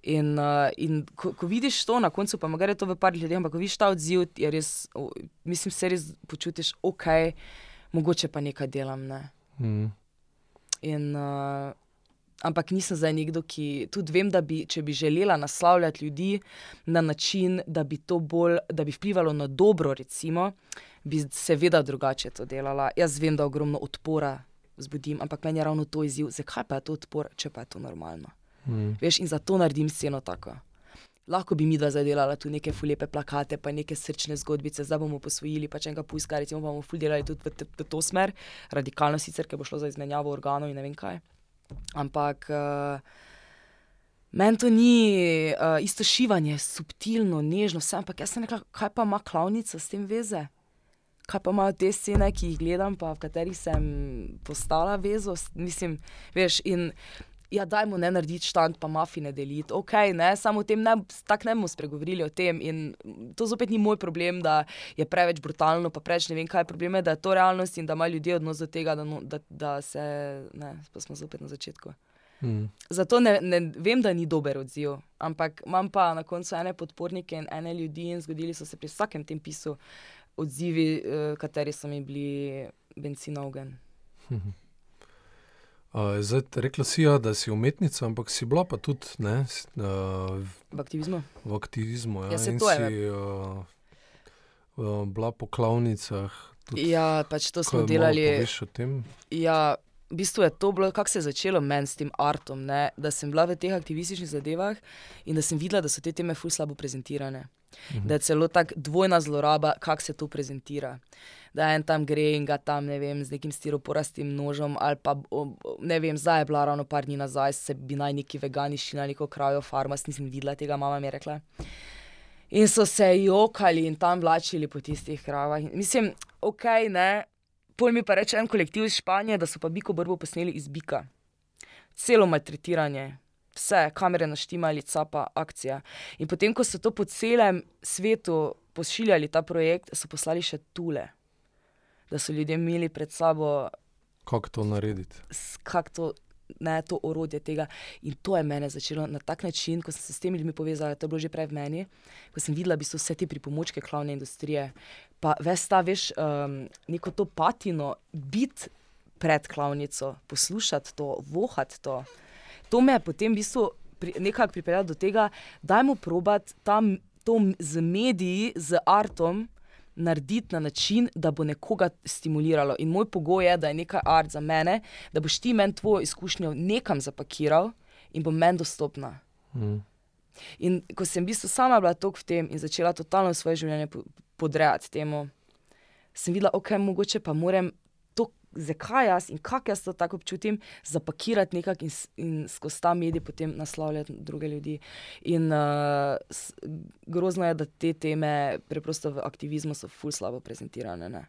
In, uh, in ko, ko vidiš to na koncu, pa mogoče to v par ljudeh, ampak ko vidiš ta odziv, je res, oh, mislim, se res počutiš, ok, mogoče pa nekaj delam. Ne? Mm. In, uh, ampak nisem zdaj nekdo, ki tudi vem, da bi, če bi želela naslavljati ljudi na način, da bi to bolj, da bi vplivalo na dobro, recimo, bi seveda drugače to delala. Jaz vem, da ogromno odpora zbudim, ampak meni je ravno to izziv, zakaj pa je to odpor, če pa je to normalno. Mm. Veš, in zato naredim sceno tako. Lahko bi mi dva zadelala tu neke fulepe plakate, pa neke srčne zgodbice, zdaj bomo posvojili, pa če enega puska, recimo bomo ful delali tudi v, v to smer, radikalno sicer, ker bo šlo za izmenjavo organov in ne vem kaj. Ampak uh, Meni to ni uh, isto šivanje, subtilno, nežno, vse, ampak jaz sem rekla, kaj pa ima klavnica s tem veze? Kaj pa imajo te scene, ki jih gledam, pa v katerih sem postala vezo, mislim, veš, in ja, dajmo ne narediti štand, pa mafine deliti, ok, ne, samo o tem ne, tako ne bomo spregovorili o tem in to zopet ni moj problem, da je preveč brutalno, pa preveč ne vem kaj, problem je, da je to realnost in da imajo ljudje odnos do tega, da, no, da, da se, ne, pa smo zopet na začetku. Mm. Zato ne, ne vem, da ni dober odziv, ampak imam pa na koncu ene podpornike in ene ljudi, in zgodili so se pri vsakem tem pisu odzivi, uh, kateri so mi bili benzin na ogen. Uh, zdaj, rekla si, ja, da si umetnica, ampak si bila pa tudi ne, uh, V aktivizmu. v aktivizmu. Ja, Ja, in si uh, uh, bila po klavnicah. Tudi, Ja, pač to smo delali. Ja, v bistvu je to bilo, kako se je začelo meni s tem artom, ne? da sem bila v teh aktivističnih zadevah in da sem videla, da so te teme ful slabo prezentirane. Mhm. Da je celo tako dvojna zloraba, kako se to prezentira. Da en tam gre in ga tam, ne vem, z nekim stiroporastim nožem, ali pa, ne vem, zdaj je bila ravno par dni nazaj, se bi naj neki vegani šli na neko krajo farma, nisem videla tega, mama mi je rekla. In so se jokali in tam vlačili po tistih kravah. Mislim, ok, ne. Pol mi pa reče en kolektiv iz Španije, da so pa biko brbo posneli iz bika. Celo maltretiranje, vse, kamere naštimali, capa, akcija. In potem, ko so to po celem svetu pošiljali ta projekt, so poslali še tule, da so ljudje imeli pred sabo Kako to narediti? kako to, ne, to orodje tega. In to je mene začelo na tak način, ko sem se s temi ljudmi povezala, to je bilo že prej v meni, ko sem videla v bistvu vse te pripomočke klavne industrije. Pa ves ta, veš, um, neko to patino, biti pred klavnico, poslušati to, vohati to. To me je potem v bistvu pri, nekako pripeljalo do tega, dajmo probati tam to z mediji, z artom. Narediti na način, da bo nekoga stimuliralo. In moj pogoj je, da je nekaj art za mene, da boš ti meni tvojo izkušnjo nekam zapakiral in bo meni dostopna. Mm. In ko sem v bistvu sama bila tok v tem in začela totalno svoje življenje po- podrejati temu, sem videla, ok, mogoče pa moram zakaj jaz in kako jaz to tako občutim, zapakirati nekako in, in skozi ta medij potem naslavljati druge ljudi. In uh, s- grozno je, da te teme preprosto v aktivizmu so ful slabo prezentirane. Ne?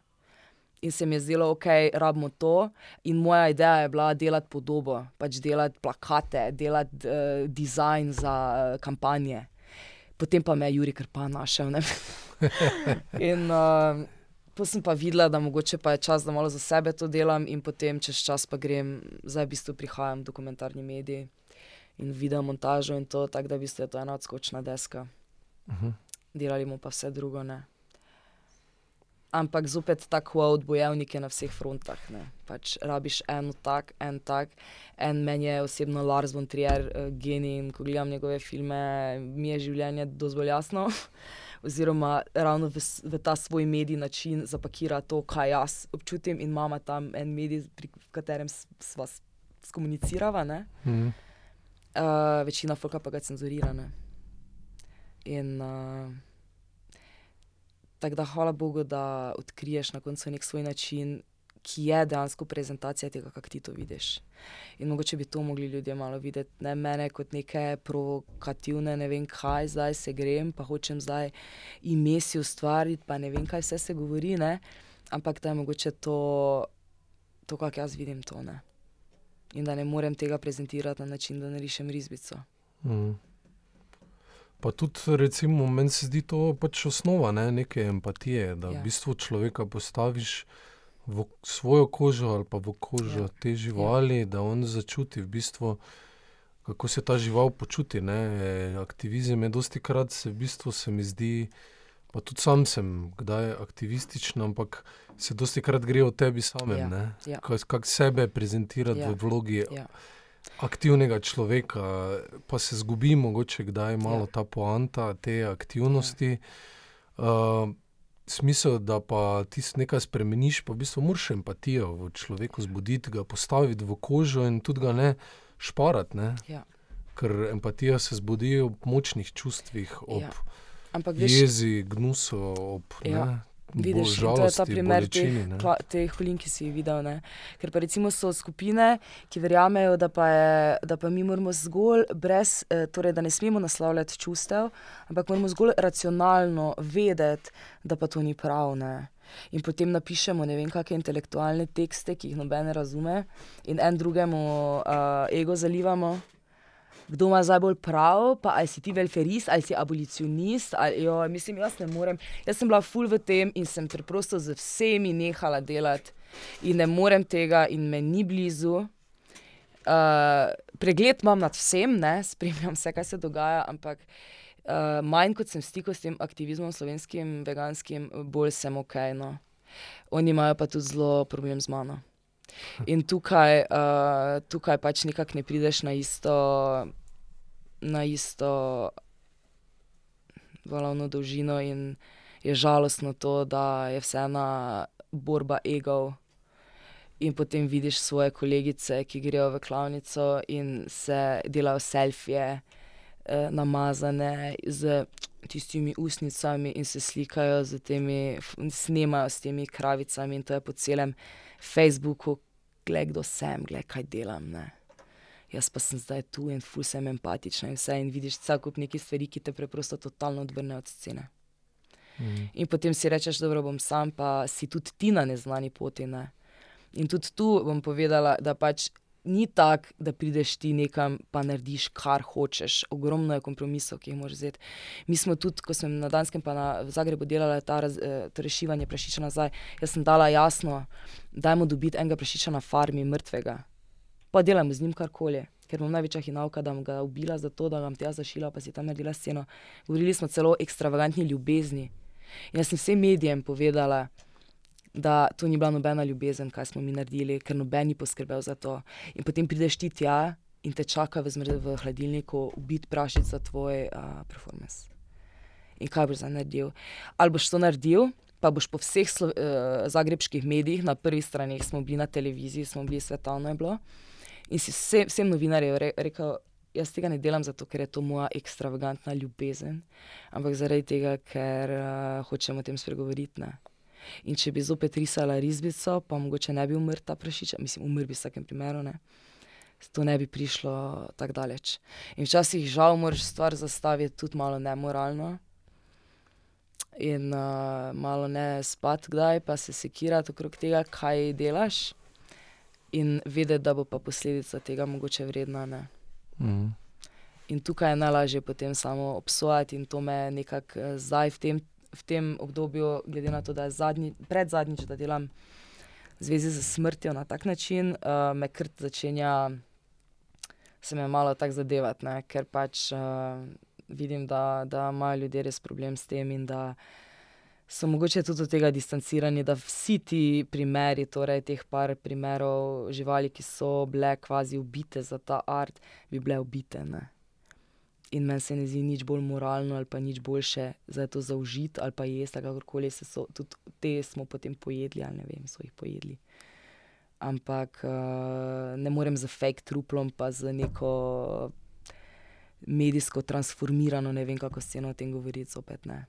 In se mi je zdelo, ok, rabimo to. In moja ideja je bila delati podobo, pač delati plakate, delati uh, dizajn za uh, kampanje. Potem pa me je Juri Krpa našel. in uh, potem sem pa videla, da mogoče pa je čas, da malo za sebe to delam, in potem čez čas pa grem, zdaj v bistvu prihajam v dokumentarni medij in video montažo in to, tako da v bistvu je to ena odskočna deska. Mhm. Delali bomo pa vse drugo. Ne. Ampak zopet tako quote bojevnik je na vseh frontah. Ne. Pač rabiš eno tak, en tak. En meni je osebno Lars von Trier, uh, genij in ko gledam njegove filme, mi je življenje dosti bolj jasno. Oziroma, ravno v, v ta svoj medij način zapakira to, kaj jaz občutim, in imamo tam en medij, pri katerem sva skomunicirava. Ne? Mm. Uh, večina folka pa ga cenzurira. Ne? In uh, tako da, hvala Bogu, da odkriješ na koncu nek svoj način, ki je dejansko prezentacija tega, kako ti to vidiš. In mogoče bi to mogli ljudje malo videti, ne mene kot neke provokativne, ne vem kaj, zdaj se grem, pa hočem zdaj ime si ustvariti, pa ne vem kaj vse se govori, ne? ampak da je mogoče to, to kako jaz vidim to. Ne? In da ne morem tega prezentirati na način, da narišem risbico. Mm. Pa tudi, recimo, meni se zdi to pač osnova ne, neke empatije, da ja. Ja. v bistvu človeka postaviš v svojo kožo ali pa v kožo ja. Ja. te živali, ja. da on začuti v bistvu, kako se ta žival počuti. Ne. Aktivizem je dosti krat, se v bistvu se mi zdi, pa tudi sam sem kdaj aktivističen, ampak se dosti krat gre o tebi samem. Ja, ne. ja. Kako kak sebe prezentirati ja. Ja. v vlogi Ja. aktivnega človeka, pa se zgubi mogoče kdaj malo ja. Ja. ta poanta te aktivnosti. Ja. Uh, smisel, da pa ti nekaj spremeniš, pa v bistvu moraš empatijo v človeku zbuditi, ga postaviti v kožo in tudi ga ne šparati. Ne? Ja. Ker empatija se zbudi ob močnih čustvih, ob ja. Ampak veš, jezi, gnusu, ob Ja. ne, Vidiš, to je ta primer teh, teh holin, ki si jih videl. Ne? Ker pa recimo so skupine, ki verjamejo, da pa, je, da pa mi moramo zgolj brez, eh, torej da ne smemo naslavljati čustev, ampak moramo zgolj racionalno vedeti, da pa to ni prav. Ne? In potem napišemo ne vem, kakšne intelektualne tekste, ki jih noben ne razume, in en drugemu uh, ego zalivamo kdo ima zdaj bolj prav, pa ali si ti velferist ali si abolicionist. Ali, jo, mislim, jaz ne morem. Jaz sem bila full v tem in sem preprosto z vsemi nehala delati in ne morem tega, in me ni blizu. Uh, pregled imam nad vsem, ne? spremljam vse, kaj se dogaja, ampak uh, manj kot sem stikal s tem aktivizmom, slovenskim, veganskim, bolj sem ok. No. Oni imajo pa tudi zelo problem z mano. In tukaj, uh, tukaj pač nekako ne prideš na isto, na isto valovno dolžino, in je žalostno to, da je vseeno borba ego. In potem vidiš svoje kolegice, ki grejo v klavnico in se delajo selfije, eh, namazane z tistimi usnicami in se slikajo z temi, snemajo s temi kravicami in to je po celem Facebooku, gledaj, kdo sem, gledaj, kaj delam. Ne. Jaz pa sem zdaj tu in ful sem empatičen in vse in vidiš vse kup nekih stvari, ki te preprosto totalno odvrnejo od scene. Mm. In potem si rečeš, dobro bom sam, pa si tudi ti na neznani poti. Ne. In tudi tu bom povedala, da pač ni tako, da prideš ti nekam, pa narediš, kar hočeš. Ogromno je kompromisov, ki jih moraš vzeti. Mi smo tudi, ko sem na Danskem, pa na Zagrebu delala ta raz, eh, to rešivanje prašiča nazaj, jaz sem dala jasno, da je mu dobiti enega prašiča na farmi, mrtvega. Pa delamo z njim karkoli. Ker imam največja hinavka, da bom ga ubila za to, da bom tja zašila, pa si tam naredila sceno. Govorili smo celo o ekstravagantni ljubezni. In jaz sem vsem medijem povedala, da to ni bila nobena ljubezen, kaj smo mi naredili, ker noben ni poskrbel za to. In potem prideš ti tja in te čaka v, zmrde, v hladilniku, ubiti prašič za tvoj uh, performance. In kaj boš zdaj naredil? Ali boš to naredil, pa boš po vseh uh, zagrebskih medijih, na prvi strani smo bili na televiziji, smo bili svetovno je bilo. In si vse, vsem novinarjem re, rekel, jaz tega ne delam zato, ker je to moja ekstravagantna ljubezen, ampak zaradi tega, ker uh, hočemo o tem spregovoriti. In če bi zopet risala risbico, pa mogoče ne bi umrl ta prašič, mislim, umrl bi v vsakem primeru, ne. To ne bi prišlo tako daleč. In včasih žal moraš stvar zastaviti tudi malo nemoralno. In uh, malo ne spati, kdaj pa se sekirati okrog tega, kaj delaš, in vedeti, da bo pa posledica tega mogoče vredna. Mm. In tukaj je najlažje potem samo obsojati, in to me nekako uh, zdaj v tem v tem obdobju, glede na to, da je zadnji, pred zadnjič, da delam v zvezi z smrtjo na tak način, uh, me kar začenja se me malo tako zadevati, ne? ker pač uh, vidim, da, da imajo ljudje res problem s tem in da so mogoče tudi od tega distancirani, da vsi ti primeri, torej teh par primerov živali, ki so bile kvazi ubite za ta art, bi bile ubite. Ne? In meni se ne zdi nič bolj moralno ali pa nič boljše za to zaužiti ali pa jesti, kakorkoli se so, tudi te smo potem pojedli ali ne vem, so jih pojedli. Ampak uh, ne morem za fake truplom, pa za neko medijsko transformirano, ne vem, kako se eno o tem govori, zopet ne.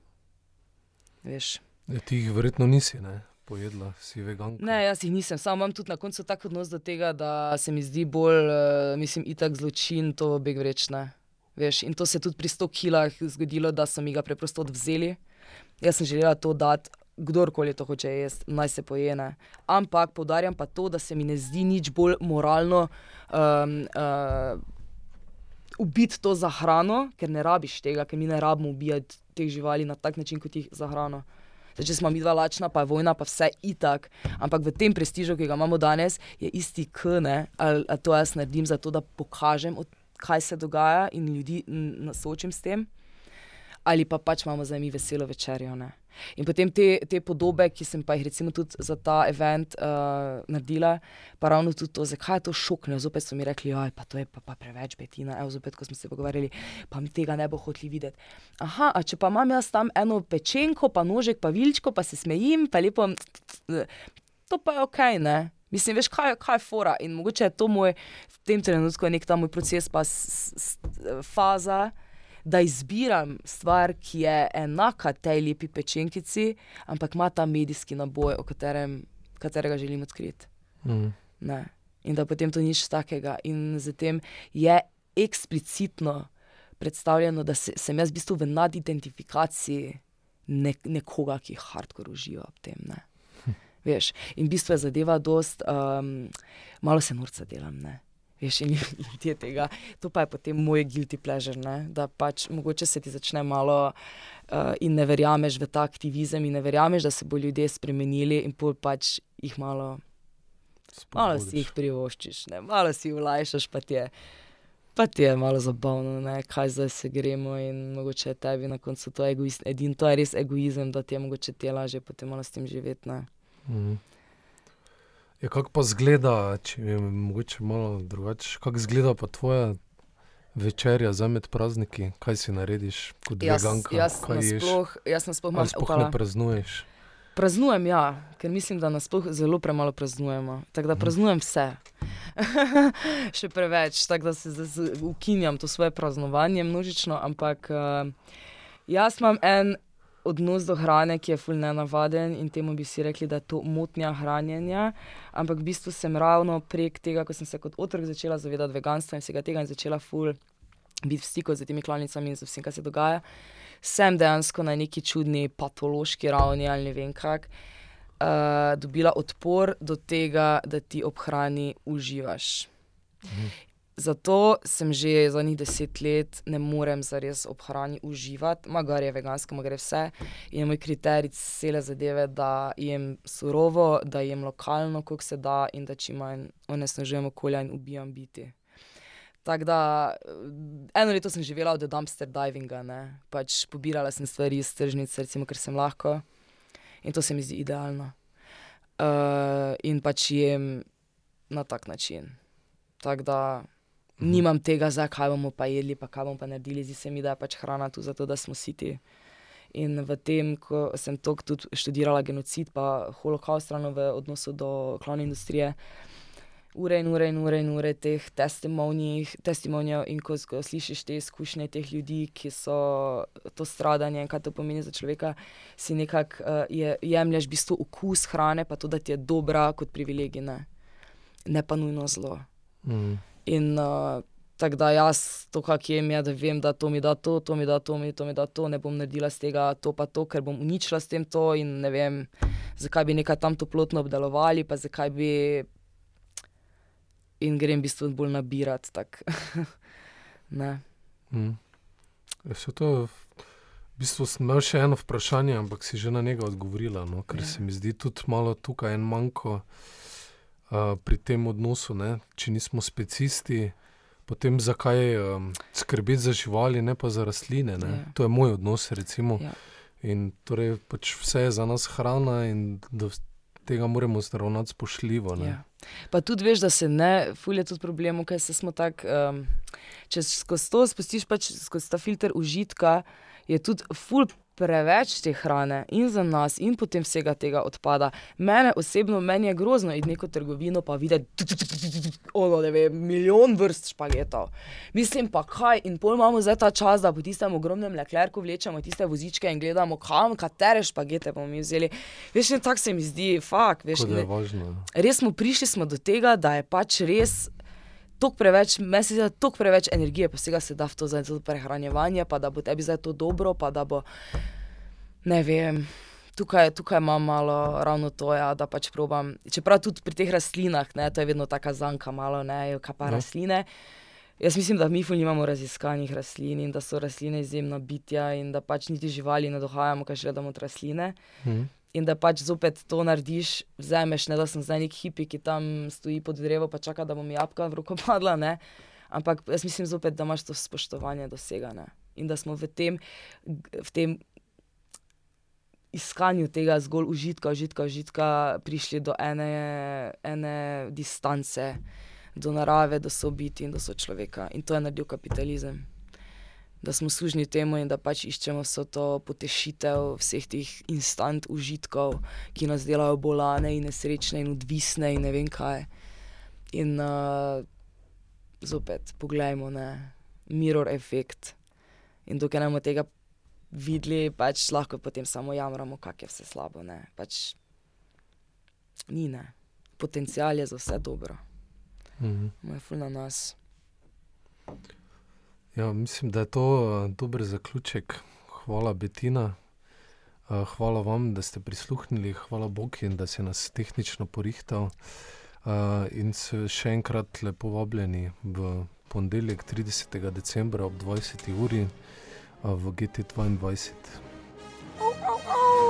Veš. Ja, ti jih verjetno nisi, ne? Pojedla si vegan. Ne, jaz jih nisem, samo imam tudi na koncu tako odnos do tega, da se mi zdi bolj, uh, mislim, itak zločin, to beg vrečne. Veš, in to se je tudi pri 100 kilah zgodilo, da so mi ga preprosto odvzeli. Jaz sem želela to dati, kdorkoli to hoče jesti, naj se pojene. Ampak poudarjam pa to, da se mi ne zdi nič bolj moralno um, uh, ubiti to za hrano, ker ne rabiš tega, ker mi ne rabimo ubijati teh živali na tak način, kot jih za hrano. Zdaj, če smo mi dva lačna, pa je vojna, pa vse itak. Ampak v tem prestižu, ki ga imamo danes, je isti kne, ali, ali to jaz naredim zato, da pokažem kaj se dogaja in ljudi soočim s tem, ali pa pač imamo za mi veselo večerjo. Ne? In potem te, te podobe, ki sem pa jih recimo tudi za ta event uh, naredila, pa ravno tudi to, zakaj je to šokno. Zopet so mi rekli, da je to je pa, pa preveč betina. Evo, zopet, ko smo se pogovarjali, pa mi tega ne bo hoteli videti. Aha, a če pa imam jaz tam eno pečenko, pa nožek, pa vilčko, pa se smejim, pa lepo, to pa je ok, ne. Mislim, veš, kaj, kaj je fora in mogoče je to moj, v tem trenutku, nek ta moj proces, pa s, s, faza, da izbiram stvar, ki je enaka tej lepi pečenkici, ampak ima ta medijski naboj, o katerem, katerega želim odkriti. Mm. Ne. In da potem to nič takega. In zatem je eksplicitno predstavljeno, da se, sem jaz v bistvu v nadidentifikaciji nek, nekoga, ki hardcore uživa v tem. Ne. Veš, in v bistvu je zadeva, dost, um, malo se norca delam. Ne. Veš, in ljudje tega, to pa je potem moj guilty pleasure, ne? da pač mogoče se ti začne malo uh, in ne verjameš v ta aktivizem, in ne verjameš, da se bo ljudje spremenili, in pol pač jih malo, malo si jih privoščiš, ne? malo si jih ulajšaš, pa ti je. Pa ti je malo zabavno, ne? kaj zdaj se gremo in mogoče je tebi na koncu to egoizem. Edino to je res egoizem, da ti je mogoče te lažje potem malo s tem živeti. Mm. Ja, kako pa zgleda, če je mogoče malo drugače, kako zgleda pa tvoja večerja za med prazniki, kaj si narediš kot veganka? Jaz, jaz nasploh, jaz nasploh imam sploh ne praznuješ. Praznujem, ja, ker mislim, da nas zelo premalo praznujemo. Tako da mhm. praznujem vse. Še preveč, tako da se ukinjam to svoje praznovanje množično, ampak uh, jaz imam en odnos do hrane, ki je fulno navaden in temu bi si rekli, da je to motnja hranjenja. Ampak v bistvu sem ravno prek tega, ko sem se kot otrok začela zavedati veganstva in vsega tega in začela ful biti v stiku z temi klavnicami in z vsem, kar se dogaja, sem dejansko na neki čudni patološki ravni ali ne vem kak. Uh, dobila odpor do tega, da ti ob hrani uživaš. Mhm. Zato sem že zadnjih deset let ne morem zares ob hrani uživati, magar je vegansko, magar je vse. In moj kriterij cele zadeve, da jem surovo, da jem lokalno, koliko se da, in da čim manj onesnažujem okolja in ubijam biti. Tako da eno leto sem živela od dumpster divinga, pač pobirala sem stvari iz tržnice, recimo, ker sem lahko. In to se mi zdi idealno. Uh, in pač jem na tak način. Tako da. -hmm. nimam tega, zakaj bomo pa jedli, pa kaj bomo pa naredili, zdi se mi, da je pač hrana tu zato, da smo siti. In v tem, ko sem to tudi študirala, genocid, pa holokaust, ravno v odnosu do klovne industrije, ure in ure in ure in ure teh testimonijev, in ko, ko slišiš te izkušnje teh ljudi, ki so to stradanje in kaj to pomeni za človeka, si nekako uh, je, jemlješ v bistvu okus hrane, pa to, da ti je dobra kot privilegij, ne, ne pa nujno zlo. Mm. In uh, tako da jaz to, kar jem, je, da vem, da to mi da to, to mi da to, mi to mi da to, ne bom naredila z tega to, pa to, ker bom uničila s tem to in ne vem, zakaj bi nekaj tam toplotno obdelovali, pa zakaj bi. In grem v bistvu bolj nabirati. mm. Se to, v bistvu sem imel še eno vprašanje, ampak si že na njega odgovorila, no? ker ja. se mi zdi tudi malo tukaj en manjko pri tem odnosu, ne? če nismo specisti, potem zakaj um, skrbeti za živali, ne pa za rastline. Ja. To je moj odnos. Ja. In torej pač vse je za nas hrana in do tega moramo zravnati spoštljivo. Ja. Pa tudi veš, da se ne, fulje tudi problem, ker se smo tako, um, če skozi to spustiš, pač skozi ta filter užitka, je tudi fulj preveč te hrane in za nas, in potem vsega tega odpada. Mene osebno, meni je grozno iti neko trgovino in videti, da je milijon vrst špagetov. Mislim pa kaj, in pol imamo zdaj ta čas, da po tistem ogromnem leklerku vlečemo tiste vozičke in gledamo, kam, katere špagete bomo mi vzeli. Veš, ne tako se mi zdi, fakt. Res smo prišli smo do tega, da je pač res toliko preveč, meni se zdi, da toliko preveč energije, pa vsega se da v to, to prehranjevanje, pa da bo tebi zdaj to dobro, pa da bo. Ne vem. Tukaj, tukaj imam malo ravno to, ja, da pač probam. Čeprav tudi pri teh rastlinah, ne, to je vedno tako zanka, malo ne, kaj pa no. rastline. Jaz mislim, da mi fulj imamo raziskanih rastlin in da so rastline izjemna bitja in da pač niti živali ne dohajamo, kaj že gledamo od rastline. Mm in da pač zopet to narediš, vzameš, ne da sem zdaj neki hipi, ki tam stoji pod drevo, pa čaka, da bom jabka v roko padla. Ne? Ampak jaz mislim zopet, da imaš to spoštovanje dosegane in da smo v tem, v tem iskanju tega zgolj užitka, užitka, užitka prišli do ene, ene distance, do narave, do sobiti in do sočloveka. In to je naredil kapitalizem da smo služni temu in da pač iščemo vso to potešitev vseh teh instant užitkov, ki nas delajo bolane in nesrečne in odvisne in ne vem kaj. In uh, zopet, poglejmo, ne, mirror efekt. In dokaj bomo tega videli, pač lahko potem samo jamramo, kako je vse slabo. Ne. Pač ni ne. Potencial je za vse dobro. Mhm. Moj ful na nas. Ja, mislim, da je to uh, dober zaključek. Hvala, Betina. Uh, hvala vam, da ste prisluhnili, hvala Bogu, da si nas tehnično porihtal. Uh, in se še enkrat lepo vabljeni v ponedeljek, 30. decembra ob 20. uri v GT2. Oh, oh.